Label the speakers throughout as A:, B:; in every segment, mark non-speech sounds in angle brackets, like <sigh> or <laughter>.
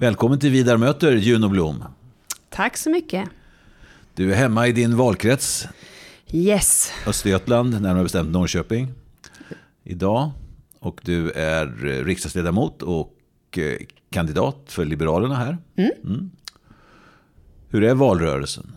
A: Välkommen till Vidar möter Juno Blom.
B: Tack så mycket.
A: Du är hemma i din valkrets,
B: Yes.
A: Östergötland, närmare bestämt Norrköping, idag. Och du är eh, riksdagsledamot och eh, kandidat för Liberalerna här. Mm. Hur är valrörelsen?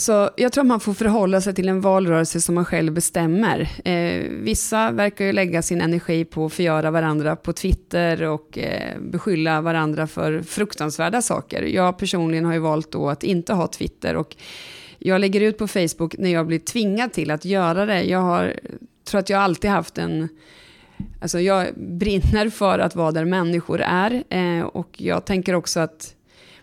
B: Så jag tror att man får förhålla sig till en valrörelse som man själv bestämmer. Eh, vissa verkar ju lägga sin energi på att förgöra varandra på Twitter och eh, beskylla varandra för fruktansvärda saker. Jag personligen har ju valt då att inte ha Twitter och jag lägger ut på Facebook när jag blir tvingad till att göra det. Jag har, tror att jag alltid haft en... Alltså jag brinner för att vara där människor är eh, och jag tänker också att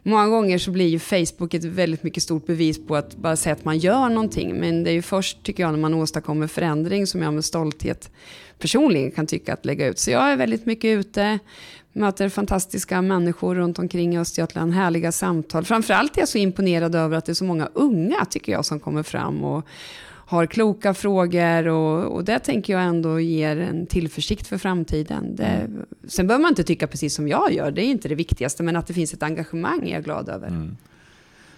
B: Många gånger så blir ju Facebook ett väldigt mycket stort bevis på att bara säga att man gör någonting. Men det är ju först, tycker jag, när man åstadkommer förändring som jag med stolthet personligen kan tycka att lägga ut. Så jag är väldigt mycket ute, möter fantastiska människor runt omkring i Östergötland, härliga samtal. Framförallt är jag så imponerad över att det är så många unga, tycker jag, som kommer fram och har kloka frågor och, och det tänker jag ändå ger en tillförsikt för framtiden. Det, sen behöver man inte tycka precis som jag gör, det är inte det viktigaste, men att det finns ett engagemang är jag glad över.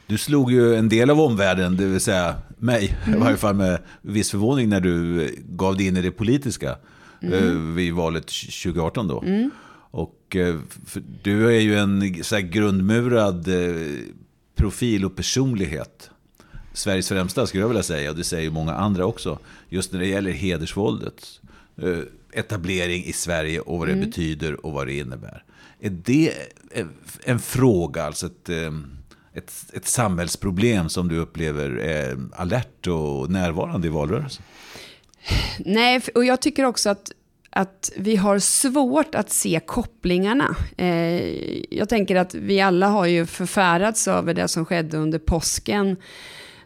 A: Du slog ju en del av omvärlden, det vill säga mig, i varje fall med viss förvåning när du gav dig in i det politiska eh, vid valet 2018 då. Och eh, du är ju en så grundmurad eh, profil och personlighet. Sveriges främsta skulle jag vilja säga, och det säger många andra också. Just när det gäller hedersvåldet. Eh, etablering i Sverige och vad det betyder och vad det innebär. Är det en- en fråga, alltså ett, eh, ett, ett samhällsproblem som du upplever är alert och närvarande i valrörelsen?
B: Nej, och jag tycker också att, att vi har svårt att se kopplingarna. Eh, jag tänker att vi alla har ju förfärats över det som skedde under påsken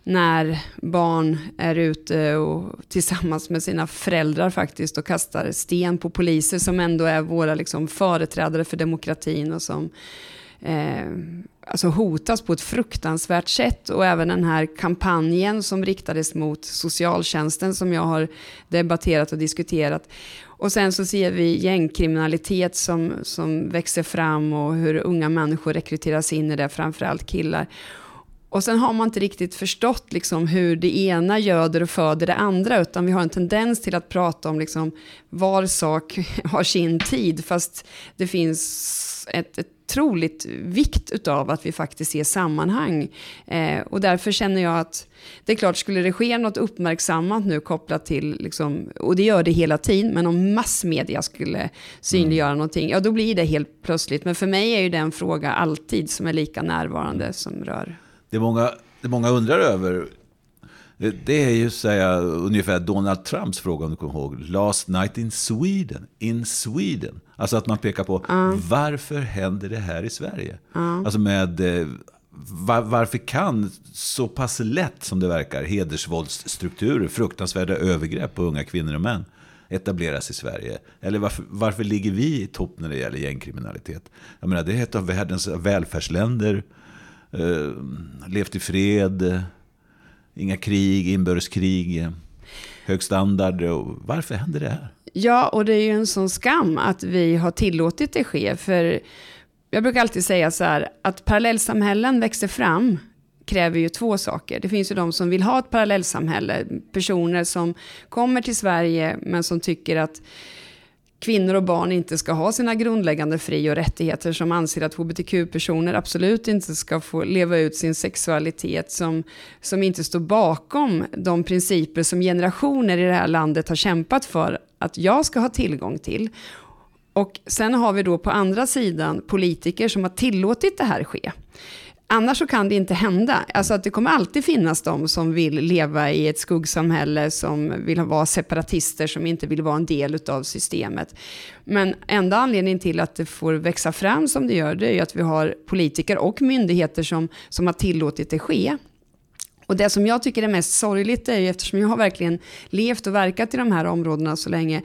B: när barn är ute och tillsammans med sina föräldrar faktiskt och kastar sten på poliser som ändå är våra liksom, företrädare för demokratin och som eh, alltså hotas på ett fruktansvärt sätt. Och även den här kampanjen som riktades mot socialtjänsten som jag har debatterat och diskuterat. Och sen så ser vi gängkriminalitet som, som växer fram och hur unga människor rekryteras in i det, framförallt killar. Och sen har man inte riktigt förstått liksom hur det ena göder och föder det andra, utan vi har en tendens till att prata om liksom var sak <laughs> har sin tid, fast det finns ett, ett otroligt vikt utav att vi faktiskt ser sammanhang. Eh, och därför känner jag att det är klart, skulle det ske något uppmärksammat nu kopplat till, liksom, och det gör det hela tiden, men om massmedia skulle synliggöra någonting, ja då blir det helt plötsligt. Men för mig är ju det en fråga alltid som är lika närvarande som rör
A: Det många, det många undrar över, det- är ju säga, ungefär Donald Trumps fråga om du kommer ihåg. Last night in Sweden. In Sweden. Alltså att man pekar på varför händer det här i Sverige? Alltså med eh, var, varför kan så pass lätt som det verkar hedersvåldsstrukturer, fruktansvärda övergrepp på unga kvinnor och män etableras i Sverige? Eller varför, varför ligger vi i topp när det gäller gängkriminalitet? Jag menar, det är ett av världens välfärdsländer. Eh, levt i fred, inga krig, inbördeskrig, hög standard. Och varför händer det här?
B: Ja, och det är ju en sån skam att vi har tillåtit det ske. För jag brukar alltid säga så här, att parallellsamhällen växer fram kräver ju två saker. Det finns ju de som vill ha ett parallellsamhälle, personer som kommer till Sverige men som tycker att kvinnor och barn inte ska ha sina grundläggande fri och rättigheter, som anser att hbtq-personer absolut inte ska få leva ut sin sexualitet, som, som inte står bakom de principer som generationer i det här landet har kämpat för att jag ska ha tillgång till. Och sen har vi då på andra sidan politiker som har tillåtit det här ske. Annars så kan det inte hända. Alltså att det kommer alltid finnas de som vill leva i ett skuggsamhälle, som vill vara separatister, som inte vill vara en del av systemet. Men enda anledningen till att det får växa fram som det gör, det är ju att vi har politiker och myndigheter som, som har tillåtit det ske. Och det som jag tycker är mest sorgligt är ju, eftersom jag har verkligen levt och verkat i de här områdena så länge,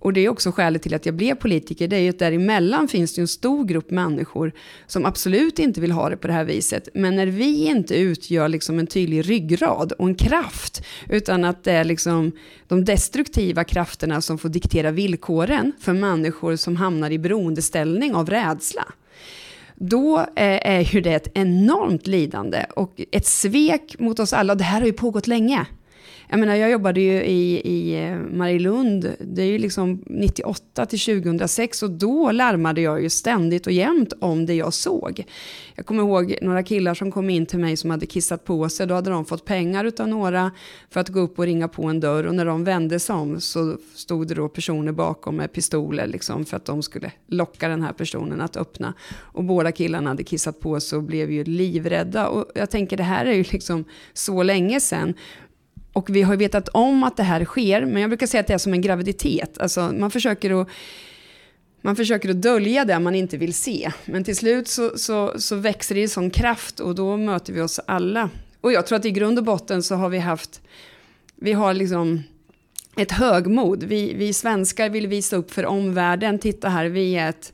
B: och det är också skälet till att jag blev politiker, det är ju att däremellan finns det en stor grupp människor som absolut inte vill ha det på det här viset. Men när vi inte utgör liksom en tydlig ryggrad och en kraft, utan att det är liksom de destruktiva krafterna som får diktera villkoren för människor som hamnar i beroendeställning av rädsla då eh, är ju det ett enormt lidande och ett svek mot oss alla. Det här har ju pågått länge. Jag menar, jag jobbade ju i, i Marilund, Marielund, det är ju liksom 98 till 2006 och då larmade jag ju ständigt och jämt om det jag såg. Jag kommer ihåg några killar som kom in till mig som hade kissat på sig. Då hade de fått pengar utav några för att gå upp och ringa på en dörr och när de vände sig om så stod det då personer bakom med pistoler liksom för att de skulle locka den här personen att öppna. Och båda killarna hade kissat på sig och blev ju livrädda. Och jag tänker det här är ju liksom så länge sedan. Och vi har vetat om att det här sker, men jag brukar säga att det är som en graviditet. Alltså man försöker att man försöker att dölja det man inte vill se. Men till slut så, så, så växer det i sån kraft och då möter vi oss alla. Och jag tror att i grund och botten så har vi haft, vi har liksom ett högmod. Vi, vi svenskar vill visa upp för omvärlden, titta här, vi är ett,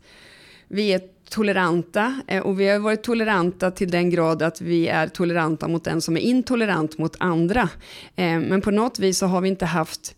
B: vi är ett toleranta eh, och vi har varit toleranta till den grad att vi är toleranta mot den som är intolerant mot andra. Eh, men på något vis så har vi inte haft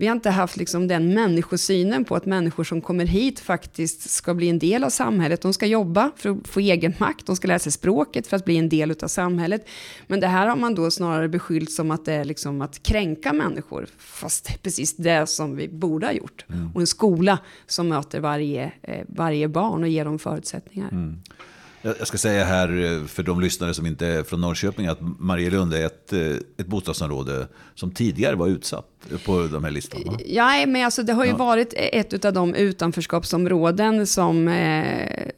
B: vi har inte haft liksom den människosynen på att människor som kommer hit faktiskt ska bli en del av samhället. De ska jobba för att få egen makt, de ska lära sig språket för att bli en del av samhället. Men det här har man då snarare beskyllt som att det är liksom att kränka människor. Fast det är precis det som vi borde ha gjort. Mm. Och en skola som möter varje, eh, varje barn och ger dem förutsättningar. Mm.
A: Jag ska säga här eh, för de lyssnare som inte är från Norrköping att Marielund är ett, eh, ett bostadsområde som tidigare var utsatt på de här listorna.
B: Ja, men alltså det har ju ja. varit ett av de utanförskapsområden som eh,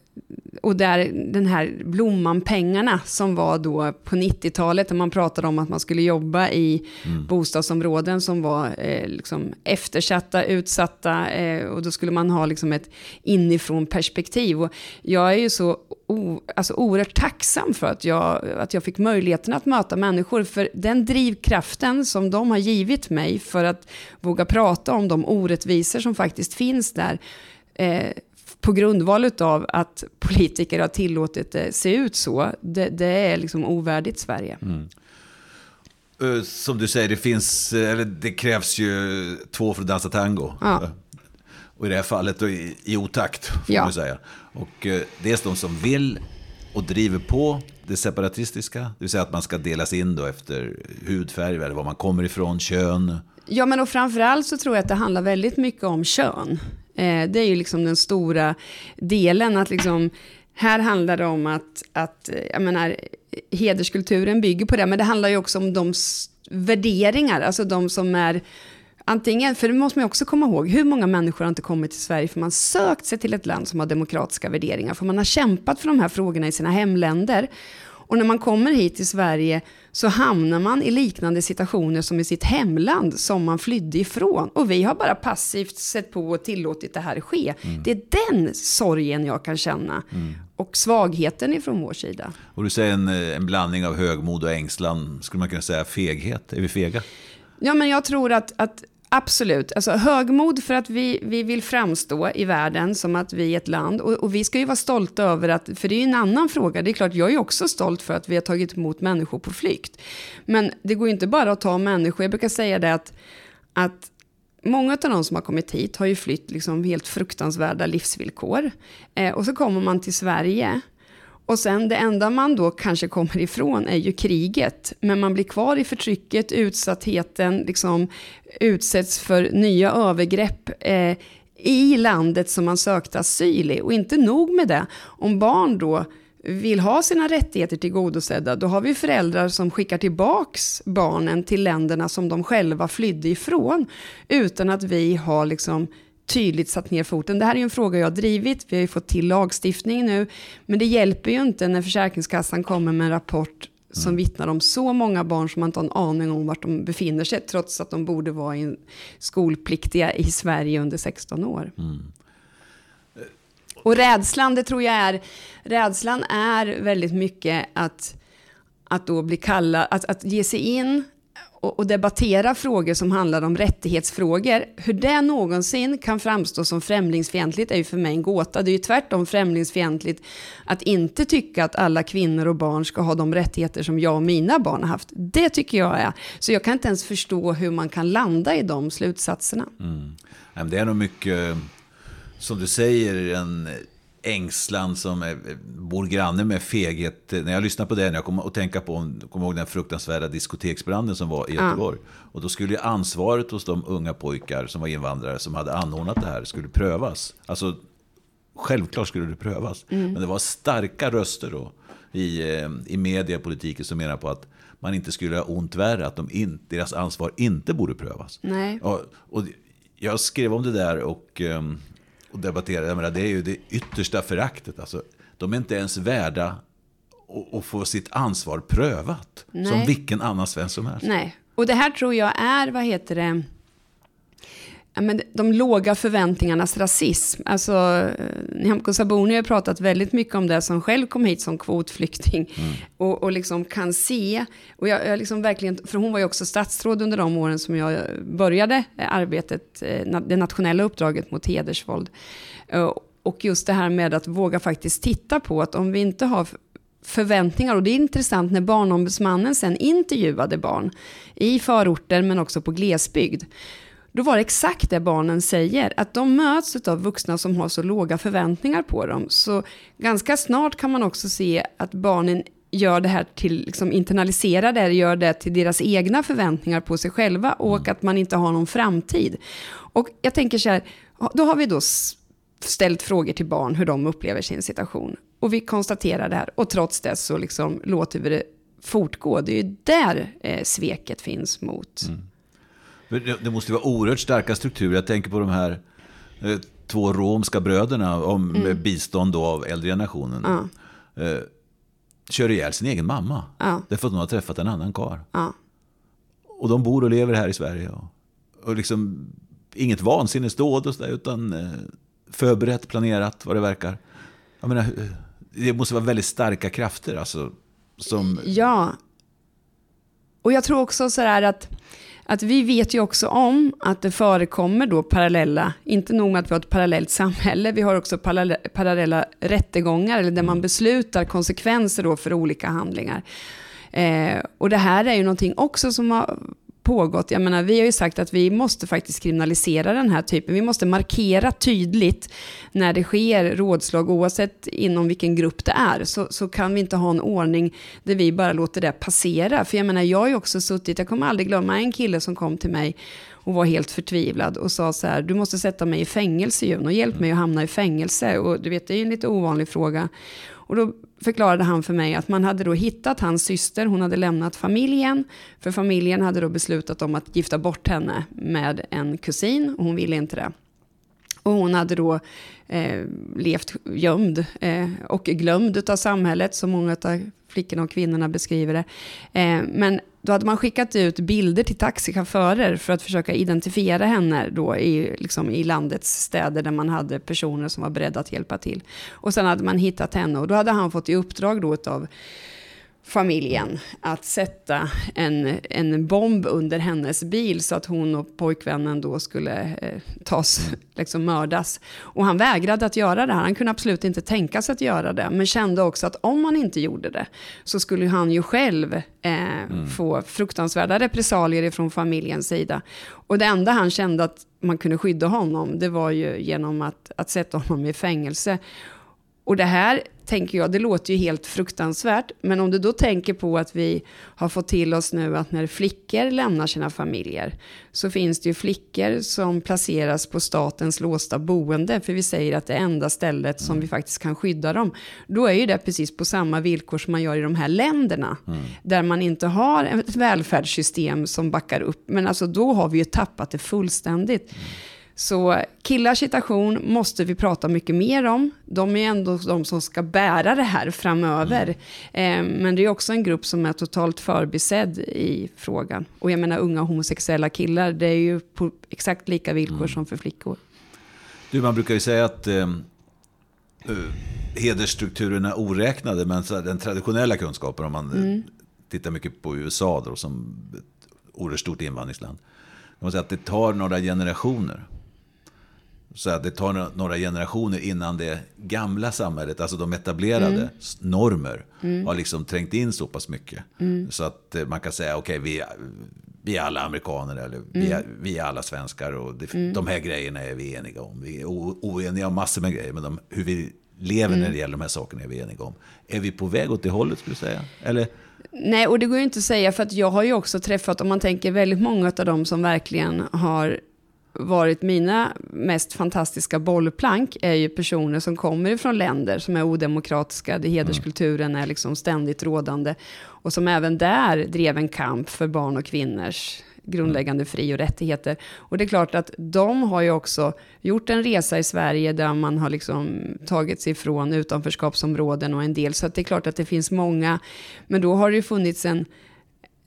B: och där den här Blomman-pengarna som var då på 90-talet när man pratade om att man skulle jobba i mm. bostadsområden som var eh, liksom eftersatta, utsatta eh, och då skulle man ha liksom ett inifrån perspektiv. Och jag är ju så o, alltså oerhört tacksam för att jag, att jag fick möjligheten att möta människor. För den drivkraften som de har givit mig för att våga prata om de orättvisor som faktiskt finns där eh, på grundval av att politiker har tillåtit det se ut så, det, det är liksom ovärdigt Sverige. Mm.
A: Eh, som du säger, det, finns, eh, eller det krävs ju två för att dansa tango. Ja. Och i det här fallet då i, i otakt, får ja. man säga. Och eh, dels de som vill och driver på det separatistiska, det vill säga att man ska delas in då efter hudfärg, eller var man kommer ifrån, kön.
B: Ja, men och framförallt så tror jag att det handlar väldigt mycket om kön. Eh, det är ju liksom den stora delen. att liksom, Här handlar det om att, att eh, jag menar, hederskulturen bygger på det, men det handlar ju också om de värderingar, alltså de som är Antingen, för det måste man också komma ihåg, hur många människor har inte kommit till Sverige för man sökt sig till ett land som har demokratiska värderingar, för man har kämpat för de här frågorna i sina hemländer. Och när man kommer hit till Sverige så hamnar man i liknande situationer som i sitt hemland som man flydde ifrån. Och vi har bara passivt sett på och tillåtit det här ske. Mm. Det är den sorgen jag kan känna. Mm. Och svagheten ifrån vår sida.
A: Och du säger en, en blandning av högmod och ängslan. Skulle man kunna säga feghet? Är vi fega?
B: Ja, men jag tror att, att Absolut. Alltså, högmod för att vi, vi vill framstå i världen som att vi är ett land. Och, och, vi ska ju vara stolta över att, för det är ju en annan fråga. Det är klart, jag är också stolt för att vi har tagit emot människor på flykt. Men det går ju inte bara att ta människor. Jag brukar säga det att, att Många av de som har kommit hit har ju flytt liksom helt fruktansvärda livsvillkor. Eh, och så kommer man till Sverige och sen det enda man då kanske kommer ifrån är ju kriget. Men man blir kvar i förtrycket, utsattheten, liksom utsätts för nya övergrepp eh, i landet som man sökte asyl i. Och inte nog med det, om barn då vill ha sina rättigheter tillgodosedda, då har vi föräldrar som skickar tillbaks barnen till länderna som de själva flydde ifrån, utan att vi har liksom tydligt satt ner foten. Det här är ju en fråga jag har drivit, vi har ju fått till lagstiftning nu, men det hjälper ju inte när Försäkringskassan kommer med en rapport som mm. vittnar om så många barn som man inte har en aning om vart de befinner sig, trots att de borde vara in, skolpliktiga i Sverige under 16 år. Mm. Och rädslan, det tror jag är, rädslan är väldigt mycket att, att då bli kallad, att, att ge sig in och, och, debattera frågor som handlar om rättighetsfrågor. Hur det någonsin kan framstå som främlingsfientligt är ju för mig en gåta. Det är ju tvärtom främlingsfientligt att inte tycka att alla kvinnor och barn ska ha de rättigheter som jag och mina barn har haft. Det tycker jag är. Så jag kan inte ens förstå hur man kan landa i de slutsatserna.
A: Mm. Det är nog mycket, som du säger, en ängslan som är, bor granne med feghet. När jag lyssnar på det, när jag kommer att tänka på, kommer ihåg den fruktansvärda diskoteksbranden som var i Göteborg. Ja. Och då skulle ansvaret hos de unga pojkar som var invandrare som hade anordnat det här skulle prövas. Alltså, självklart skulle det prövas. Mm. Men det var starka röster då i, eh, i media och politiken som menar på att man inte skulle ha ont värre, att de in, deras ansvar inte borde prövas.
B: Nej.
A: Och, och jag skrev om det där och um, och debattera. Jag menar, det är ju det yttersta föraktet. Alltså, de är inte ens värda att få sitt ansvar prövat. Nej. Som vilken annan svensk som helst.
B: Nej, och det här tror jag är, vad heter det, men de låga förväntningarnas rasism. Alltså, eh, Nyamko Sabuni har pratat väldigt mycket om det, som själv kom hit som kvotflykting. Mm. Och, och liksom kan se, och jag, jag liksom verkligen, för hon var ju också statsråd under de åren som jag började arbetet, eh, det nationella uppdraget mot hedersvåld. Eh, och just det här med att våga faktiskt titta på att om vi inte har förväntningar. Och det är intressant när Barnombudsmannen sen intervjuade barn i förorter men också på glesbygd då var det exakt det barnen säger, att de möts av vuxna som har så låga förväntningar på dem. Så ganska snart kan man också se att barnen gör det här till, liksom internaliserar det, gör det till deras egna förväntningar på sig själva och mm. att man inte har någon framtid. Och jag tänker så här, då har vi då ställt frågor till barn hur de upplever sin situation. Och vi konstaterar det här och trots det så liksom låter vi det fortgå. Det är ju där eh, sveket finns mot mm.
A: Det måste vara oerhört starka strukturer. Jag tänker på de här eh, två romska bröderna om, mm. med bistånd då av äldre generationen. Ja. Eh, kör ihjäl sin egen mamma. Ja. Därför att hon har träffat en annan karl.
B: Ja.
A: Och de bor och lever här i Sverige. Och, och liksom inget vansinnesdåd och sådär, utan eh, förberett, planerat vad det verkar. Jag menar, det måste vara väldigt starka krafter alltså. Som...
B: Ja. Och jag tror också så här att att vi vet ju också om att det förekommer då parallella, inte nog med att vi har ett parallellt samhälle, vi har också parallella rättegångar, eller där man mm. beslutar konsekvenser då för olika handlingar. Eh, och det här är ju någonting också som har pågått. Jag menar, vi har ju sagt att vi måste faktiskt kriminalisera den här typen. Vi måste markera tydligt när det sker rådslag, oavsett inom vilken grupp det är, så, så kan vi inte ha en ordning där vi bara låter det passera. För jag menar, jag har ju också suttit, jag kommer aldrig glömma en kille som kom till mig och var helt förtvivlad och sa så här, du måste sätta mig i fängelse Juno. och hjälp mig att hamna i fängelse. Och du vet, det är ju en lite ovanlig fråga. Och då förklarade han för mig att man hade då hittat hans syster, hon hade lämnat familjen, för familjen hade då beslutat om att gifta bort henne med en kusin och hon ville inte det. Och hon hade då eh, levt gömd eh, och glömd av samhället, som många av flickorna och kvinnorna beskriver det. Eh, men då hade man skickat ut bilder till taxichaufförer för att försöka identifiera henne då i, liksom i landets städer där man hade personer som var beredda att hjälpa till. Och sen hade man hittat henne och då hade han fått i uppdrag då av familjen att sätta en, en bomb under hennes bil så att hon och pojkvännen då skulle eh, tas, <laughs> liksom mördas. Och han vägrade att göra det här, han kunde absolut inte tänka sig att göra det, men kände också att om han inte gjorde det så skulle han ju själv eh, mm. få fruktansvärda repressalier från familjens sida. Och det enda han kände att man kunde skydda honom, det var ju genom att, att sätta honom i fängelse. Och det här tänker jag, det låter ju helt fruktansvärt, men om du då tänker på att vi har fått till oss nu att när flickor lämnar sina familjer så finns det ju flickor som placeras på statens låsta boende, för vi säger att det är enda stället som vi faktiskt kan skydda dem. Då är ju det precis på samma villkor som man gör i de här länderna, mm. där man inte har ett välfärdssystem som backar upp, men alltså då har vi ju tappat det fullständigt. Mm. Så killars situation måste vi prata mycket mer om. De är ändå de som ska bära det här framöver. Mm. Eh, men det är också en grupp som är totalt förbisedd i frågan. Och jag menar unga homosexuella killar, det är ju på exakt lika villkor mm. som för flickor.
A: Du, man brukar ju säga att eh, eh hedersstrukturerna oräknade, men den traditionella kunskapen, om man mm. tittar mycket på USA då, som ett oerhört stort invandringsland, man säga att det tar några generationer så att det tar några generationer innan det gamla samhället, alltså de etablerade mm. normer, mm. har liksom trängt in så pass mycket. Mm. Så att eh, man kan säga, okej, okay, vi, vi är alla amerikaner eller vi, är, mm. vi är alla svenskar och det, mm. de här grejerna är vi eniga om. Vi är oeniga om massor med grejer, men de, hur vi lever när det gäller de här sakerna är vi eniga om. Är vi på väg åt det hållet, skulle du säga? Eller?
B: Nej, och det går ju inte att säga, för att jag har ju också träffat, om man tänker väldigt många av dem som verkligen har varit mina mest fantastiska bollplank är ju personer som kommer ifrån länder som är odemokratiska, där hederskulturen är liksom ständigt rådande. Och som även där drev en kamp för barn och kvinnors grundläggande fri och rättigheter. Och det är klart att de har ju också gjort en resa i Sverige där man har liksom tagit sig ifrån utanförskapsområden och en del. Så det är klart att det finns många. Men då har det ju funnits en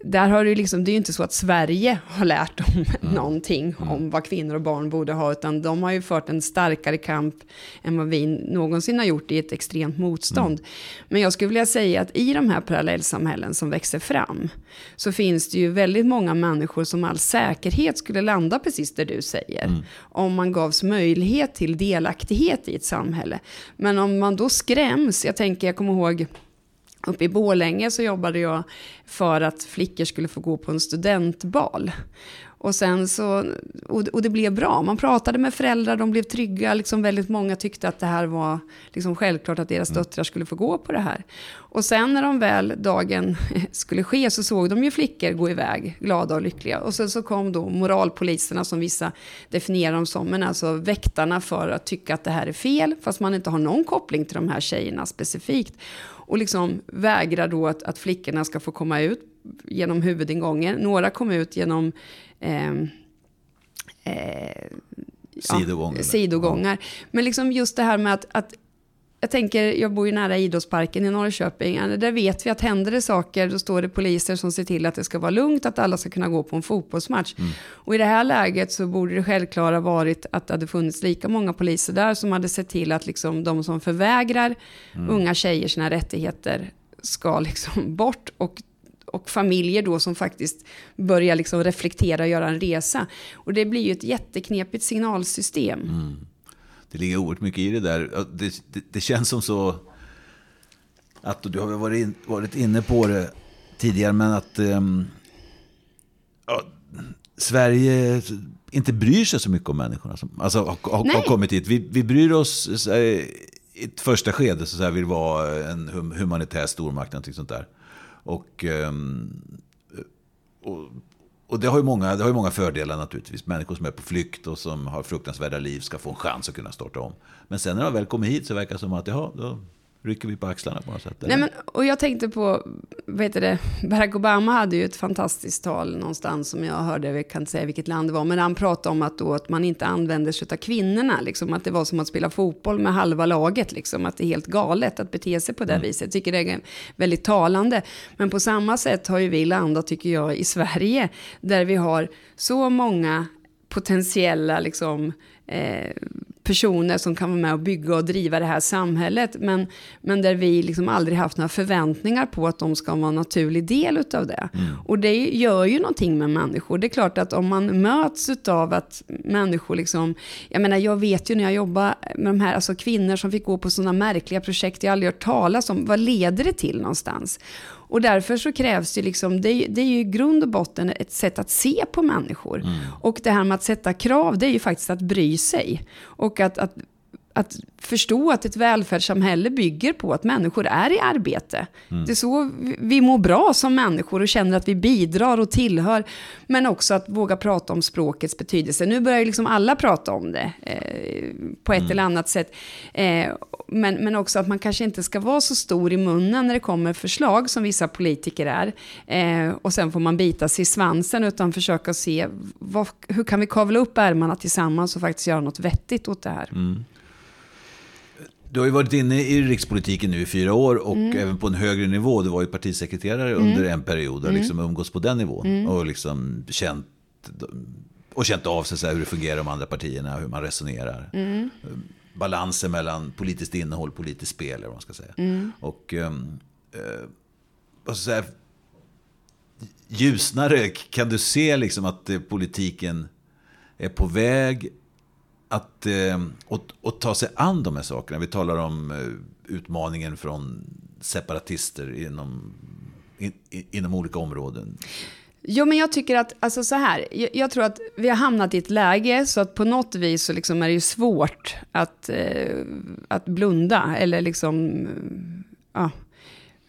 B: där har det, liksom, det är ju inte så att Sverige har lärt dem <laughs> mm. någonting mm. om vad kvinnor och barn borde ha, utan de har ju fört en starkare kamp än vad vi någonsin har gjort i ett extremt motstånd. Mm. Men jag skulle vilja säga att i de här parallellsamhällen som växer fram, så finns det ju väldigt många människor som all säkerhet skulle landa precis där du säger, mm. om man gavs möjlighet till delaktighet i ett samhälle. Men om man då skräms, jag tänker, jag kommer ihåg, Uppe i Bålänge så jobbade jag för att flickor skulle få gå på en studentbal. Och, sen så, och det blev bra. Man pratade med föräldrar, de blev trygga. Liksom väldigt många tyckte att det här var liksom självklart att deras mm. döttrar skulle få gå på det här. Och sen när de väl dagen <laughs> skulle ske så såg de ju flickor gå iväg, glada och lyckliga. Och sen så kom då moralpoliserna som vissa definierar dem som, men alltså väktarna för att tycka att det här är fel, fast man inte har någon koppling till de här tjejerna specifikt. Och liksom vägrar då att, att flickorna ska få komma ut genom huvudingången. Några kom ut genom eh,
A: eh, sidogångar.
B: Ja, sidogångar. Men liksom just det här med att, att jag tänker, jag bor ju nära idrottsparken i Norrköping. Där vet vi att händer det saker, då står det poliser som ser till att det ska vara lugnt, att alla ska kunna gå på en fotbollsmatch. Mm. Och i det här läget så borde det självklara varit att det hade funnits lika många poliser där som hade sett till att liksom de som förvägrar mm. unga tjejer sina rättigheter ska liksom <laughs> bort och och familjer då som faktiskt börjar liksom reflektera och göra en resa. Och det blir ju ett jätteknepigt signalsystem. Mm
A: det ligger oerhört mycket i det där. Det, det, det känns som så att, du har varit, in, varit inne på det tidigare, men att um, ja, Sverige inte bryr sig så mycket om människorna som alltså, har, har, har kommit hit. Vi, vi bryr oss, här, i ett första skede så här, vill vara en humanitär stormakt, sånt där. Och, um, och och det har, ju många, det har ju många fördelar naturligtvis. Människor som är på flykt och som har fruktansvärda liv ska få en chans att kunna starta om. Men sen när de väl kommer hit så verkar det som att ja, då rycker vi på axlarna på något sätt.
B: Nej, men, och jag tänkte på, vet det, Barack Obama hade ju ett fantastiskt tal någonstans som jag hörde, jag kan inte säga vilket land det var, men han pratade om att, då, att man inte använder sig av kvinnorna, liksom, att det var som att spela fotboll med halva laget, liksom, att det är helt galet att bete sig på det mm. viset. Jag tycker det är väldigt talande. Men på samma sätt har ju vi landat, tycker jag, i Sverige, där vi har så många potentiella liksom, eh, personer som kan vara med och bygga och driva det här samhället. Men, men där vi liksom aldrig haft några förväntningar på att de ska vara en naturlig del av det. Mm. Och det gör ju någonting med människor. Det är klart att om man möts av att människor liksom, jag menar jag vet ju när jag jobbar med de här, alltså kvinnor som fick gå på sådana märkliga projekt jag aldrig hört talas om, vad leder det till någonstans? Och därför så krävs det liksom, det är, det är ju i grund och botten ett sätt att se på människor. Mm. Och det här med att sätta krav, det är ju faktiskt att bry sig. Och att, att att förstå att ett välfärdssamhälle bygger på att människor är i arbete. Mm. Det är så vi mår bra som människor och känner att vi bidrar och tillhör. Men också att våga prata om språkets betydelse. Nu börjar ju liksom alla prata om det eh, på ett mm. eller annat sätt. Eh, men, men också att man kanske inte ska vara så stor i munnen när det kommer förslag som vissa politiker är. Eh, och sen får man bita sig i svansen utan försöka se vad, hur kan vi kavla upp ärmarna tillsammans och faktiskt göra något vettigt åt det här. Mm.
A: Du har ju varit inne i rikspolitiken nu i fyra år och mm. även på en högre nivå. Du var ju partisekreterare mm. under en period och mm. liksom umgås på den nivån. Mm. Och liksom känt, och känt av sig så hur det fungerar de andra partierna, hur man resonerar. Mm. Balansen mellan politiskt innehåll och politiskt spel, eller vad man ska säga. Mm. Och, och så här, ljusnare, kan du se liksom att politiken är på väg att eh, att, att ta sig an de här sakerna. Vi talar om eh, utmaningen från separatister inom, in, inom olika områden.
B: Jo, men jag tycker att, alltså så här, jag, jag, tror att vi har hamnat i ett läge så att på något vis så liksom är det ju svårt att, eh, att blunda eller liksom, ja,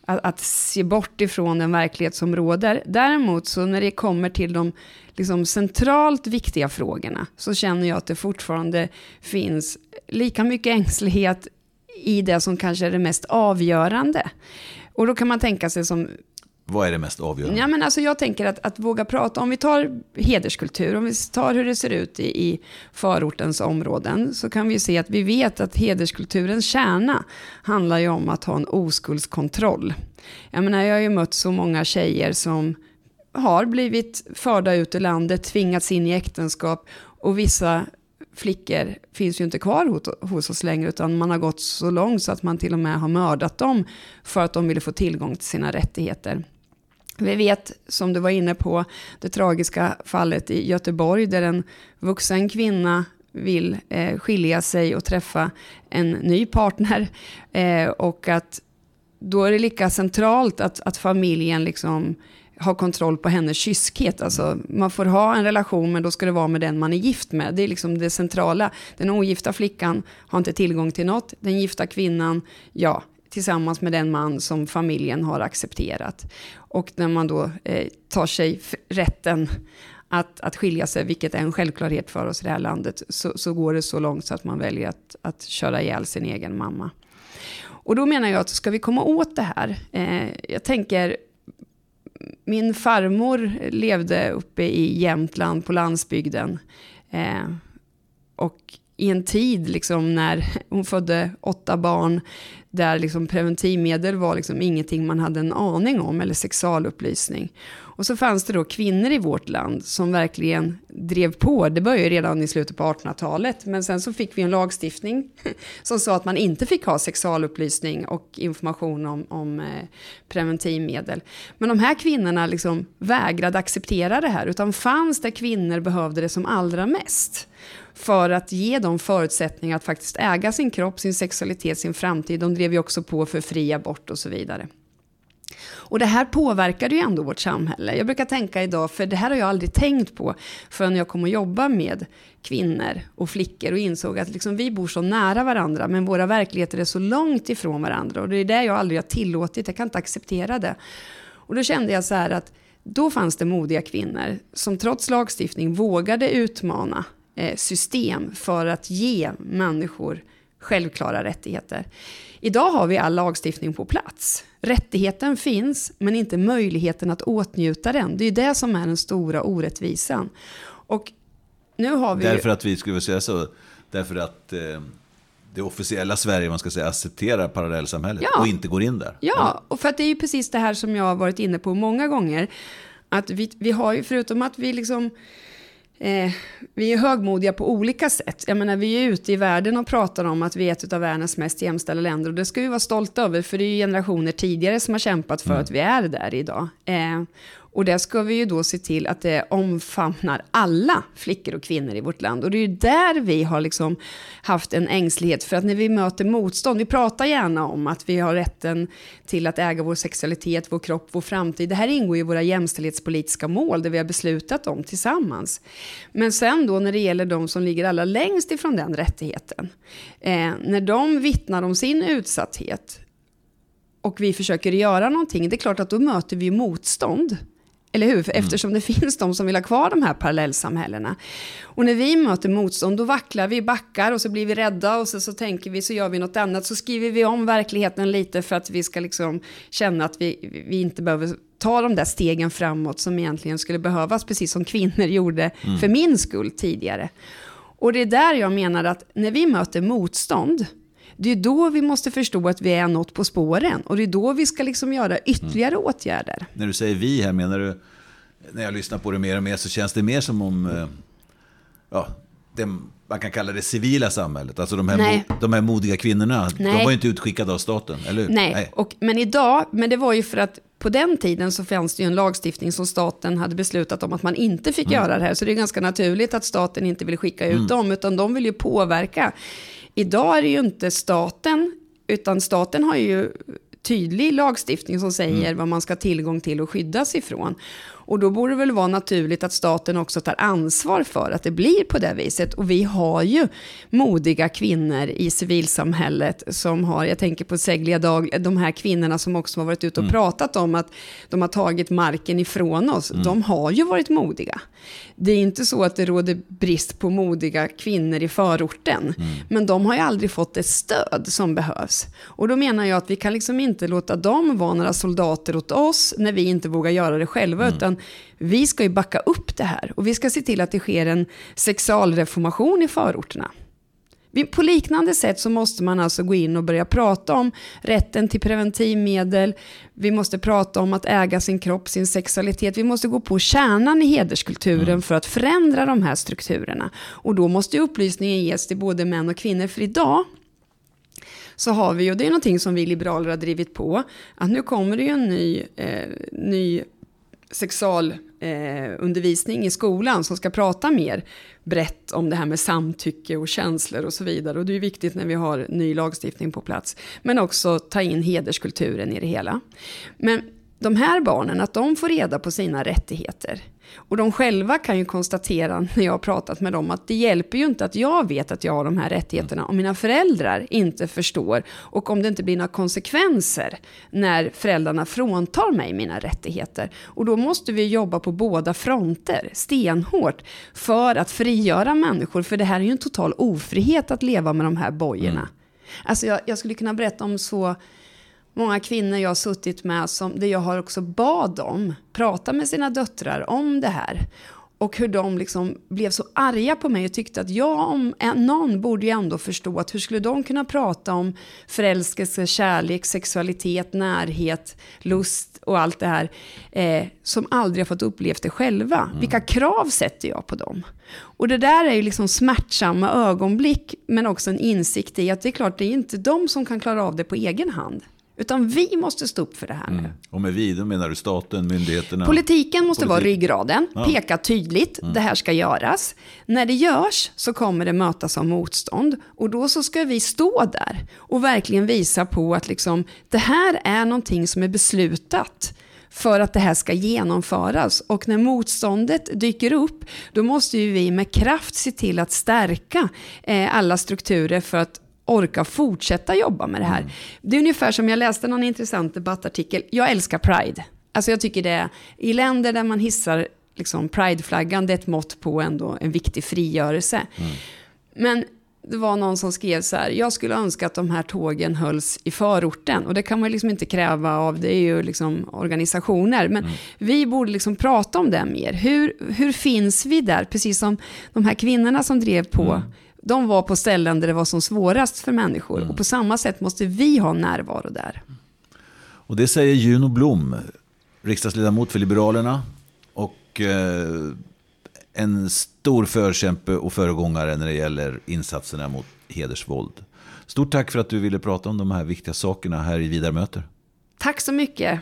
B: att, att, se bort ifrån den verklighet som råder. Däremot så när det kommer till de liksom centralt viktiga frågorna så känner jag att det fortfarande finns lika mycket ängslighet i det som kanske är det mest avgörande. Och då kan man tänka sig som
A: vad är det mest avgörande?
B: Ja, men alltså jag tänker att, att våga prata, om vi tar hederskultur, om vi tar hur det ser ut i, i förortens områden, så kan vi se att vi vet att hederskulturens kärna handlar ju om att ha en oskuldskontroll. Jag menar, jag har ju mött så många tjejer som har blivit förda ut ur landet, tvingats in i äktenskap och vissa flickor finns ju inte kvar hos oss längre utan man har gått så långt så att man till och med har mördat dem för att de ville få tillgång till sina rättigheter. Vi vet, som du var inne på, det tragiska fallet i Göteborg där en vuxen kvinna vill eh, skilja sig och träffa en ny partner. <laughs> Eh, och att då är det lika centralt att, att familjen liksom har kontroll på hennes kyskhet. Alltså, man får ha en relation men då ska det vara med den man är gift med. Det är liksom det centrala. Den ogifta flickan har inte tillgång till något. Den gifta kvinnan, ja, tillsammans med den man som familjen har accepterat. Och när man då eh, tar sig rätten att, att skilja sig, vilket är en självklarhet för oss i det här landet, så, så går det så långt så att man väljer att, att köra ihjäl sin egen mamma. Och då menar jag att ska vi komma åt det här, eh, jag tänker min farmor levde uppe i Jämtland på landsbygden. Eh, och i en tid liksom när hon födde åtta barn där liksom preventivmedel var liksom ingenting man hade en aning om, eller sexualupplysning. Och så fanns det då kvinnor i vårt land som verkligen drev på. Det började ju redan i slutet på 1800-talet, men sen så fick vi en lagstiftning <laughs> som sa att man inte fick ha sexualupplysning och information om, om eh, preventivmedel. Men de här kvinnorna liksom vägrade acceptera det här, utan fanns där kvinnor behövde det som allra mest för att ge dem förutsättningar att faktiskt äga sin kropp, sin sexualitet, sin framtid. De drev ju också på för fri abort och så vidare. Och det här påverkade ju ändå vårt samhälle. Jag brukar tänka idag, för det här har jag aldrig tänkt på förrän jag kom att jobba med kvinnor och flickor och insåg att liksom vi bor så nära varandra men våra verkligheter är så långt ifrån varandra. Och det är det jag aldrig har tillåtit, jag kan inte acceptera det. Och då kände jag så här att då fanns det modiga kvinnor som trots lagstiftning vågade utmana eh, system för att ge människor självklara rättigheter. Idag har vi all lagstiftning på plats. Rättigheten finns, men inte möjligheten att åtnjuta den. Det är det som är den stora orättvisan. Och nu har vi...
A: Därför att vi, skulle säga så, därför att eh, det officiella Sverige, man ska säga, accepterar parallellsamhället ja. och inte går in där.
B: Ja, och för att det är ju precis det här som jag har varit inne på många gånger. Att vi, vi har ju, förutom att vi liksom Eh, vi är högmodiga på olika sätt. Jag menar, vi är ute i världen och pratar om att vi är ett av världens mest jämställda länder. Och det ska vi vara stolta över, för det är generationer tidigare som har kämpat för mm. att vi är där idag. Eh, och det ska vi ju då se till att det omfamnar alla flickor och kvinnor i vårt land. Och det är ju där vi har liksom haft en ängslighet. För att när vi möter motstånd, vi pratar gärna om att vi har rätten till att äga vår sexualitet, vår kropp, vår framtid. Det här ingår ju i våra jämställdhetspolitiska mål, det vi har beslutat om tillsammans. Men sen då när det gäller de som ligger allra längst ifrån den rättigheten, eh, när de vittnar om sin utsatthet och vi försöker göra någonting, det är klart att då möter vi motstånd. Eller hur? För eftersom det finns de som vill ha kvar de här parallellsamhällena. Och när vi möter motstånd, då vacklar vi, backar och så blir vi rädda och så, så tänker vi, så gör vi något annat. Så skriver vi om verkligheten lite för att vi ska liksom känna att vi, vi inte behöver ta de där stegen framåt som egentligen skulle behövas, precis som kvinnor gjorde mm. för min skull tidigare. Och det är där jag menar att när vi möter motstånd, det är då vi måste förstå att vi är något på spåren. Och det är då vi ska liksom göra ytterligare mm. åtgärder.
A: När du säger vi här, menar du, när jag lyssnar på det mer och mer så känns det mer som om, eh, ja, det, man kan kalla det civila samhället. Alltså de här, mo, de här modiga kvinnorna, Nej. de var ju inte utskickade av staten, eller hur?
B: Nej, Nej. Och, men idag, men det var ju för att på den tiden så fanns det ju en lagstiftning som staten hade beslutat om att man inte fick mm. göra det här. Så det är ganska naturligt att staten inte vill skicka ut mm. dem, utan de vill ju påverka. Idag är det ju inte staten, utan staten har ju tydlig lagstiftning som säger mm. vad man ska ha tillgång till och skyddas ifrån. Och då borde det väl vara naturligt att staten också tar ansvar för att det blir på det viset. Och vi har ju modiga kvinnor i civilsamhället som har, jag tänker på Seglia Dag, de här kvinnorna som också har varit ute och mm. pratat om att de har tagit marken ifrån oss. Mm. De har ju varit modiga. Det är inte så att det råder brist på modiga kvinnor i förorten. Mm. Men de har ju aldrig fått det stöd som behövs. Och då menar jag att vi kan liksom inte låta dem vara några soldater åt oss när vi inte vågar göra det själva. Mm. Utan vi ska ju backa upp det här och vi ska se till att det sker en sexualreformation i förorterna. På liknande sätt så måste man alltså gå in och börja prata om rätten till preventivmedel. Vi måste prata om att äga sin kropp, sin sexualitet. Vi måste gå på kärnan i hederskulturen mm. för att förändra de här strukturerna. Och då måste upplysningen ges till både män och kvinnor. För idag så har vi, och det är någonting som vi liberaler har drivit på, att nu kommer det ju en ny, eh, ny sexualundervisning eh, i skolan som ska prata mer brett om det här med samtycke och känslor och så vidare. Och det är viktigt när vi har ny lagstiftning på plats. Men också ta in hederskulturen i det hela. Men de här barnen, att de får reda på sina rättigheter. Och de själva kan ju konstatera när jag har pratat med dem att det hjälper ju inte att jag vet att jag har de här rättigheterna om mina föräldrar inte förstår och om det inte blir några konsekvenser när föräldrarna fråntar mig mina rättigheter. Och då måste vi jobba på båda fronter, stenhårt, för att frigöra människor. För det här är ju en total ofrihet att leva med de här bojorna. Mm. Alltså jag, jag skulle kunna berätta om så många kvinnor jag har suttit med som, där jag har också bad dem prata med sina döttrar om det här. Och hur de liksom blev så arga på mig och tyckte att jag om någon borde ju ändå förstå att hur skulle de kunna prata om förälskelse, kärlek, sexualitet, närhet, lust och allt det här eh, som aldrig har fått uppleva det själva. Mm. Vilka krav sätter jag på dem? Och det där är ju liksom smärtsamma ögonblick men också en insikt i att det är klart det är inte de som kan klara av det på egen hand. Utan vi måste stå upp för det här nu. Mm.
A: Och med vi, då menar du staten, myndigheterna?
B: Politiken måste Politik. vara ryggraden, ja. peka tydligt, mm. det här ska göras. När det görs så kommer det mötas av motstånd. Och då så ska vi stå där och verkligen visa på att liksom, det här är någonting som är beslutat för att det här ska genomföras. Och när motståndet dyker upp, då måste ju vi med kraft se till att stärka eh, alla strukturer för att orka fortsätta jobba med det här. Mm. Det är ungefär som jag läste någon intressant debattartikel. Jag älskar Pride. Alltså jag tycker det är, i länder där man hissar liksom Pride-flaggan, det är ett mått på ändå en viktig frigörelse. Mm. Men det var någon som skrev så här, jag skulle önska att de här tågen hölls i förorten. Och det kan man liksom inte kräva av, det är ju liksom organisationer. Men mm. vi borde liksom prata om det mer. Hur, hur finns vi där? Precis som de här kvinnorna som drev på mm de var på ställen där det var som svårast för människor. Mm. Och på samma sätt måste vi ha närvaro där.
A: Och det säger Juno Blom, riksdagsledamot för Liberalerna. Och eh, en stor förkämpe och föregångare när det gäller insatserna mot hedersvåld. Stort tack för att du ville prata om de här viktiga sakerna här i Vidar möter.
B: Tack så mycket.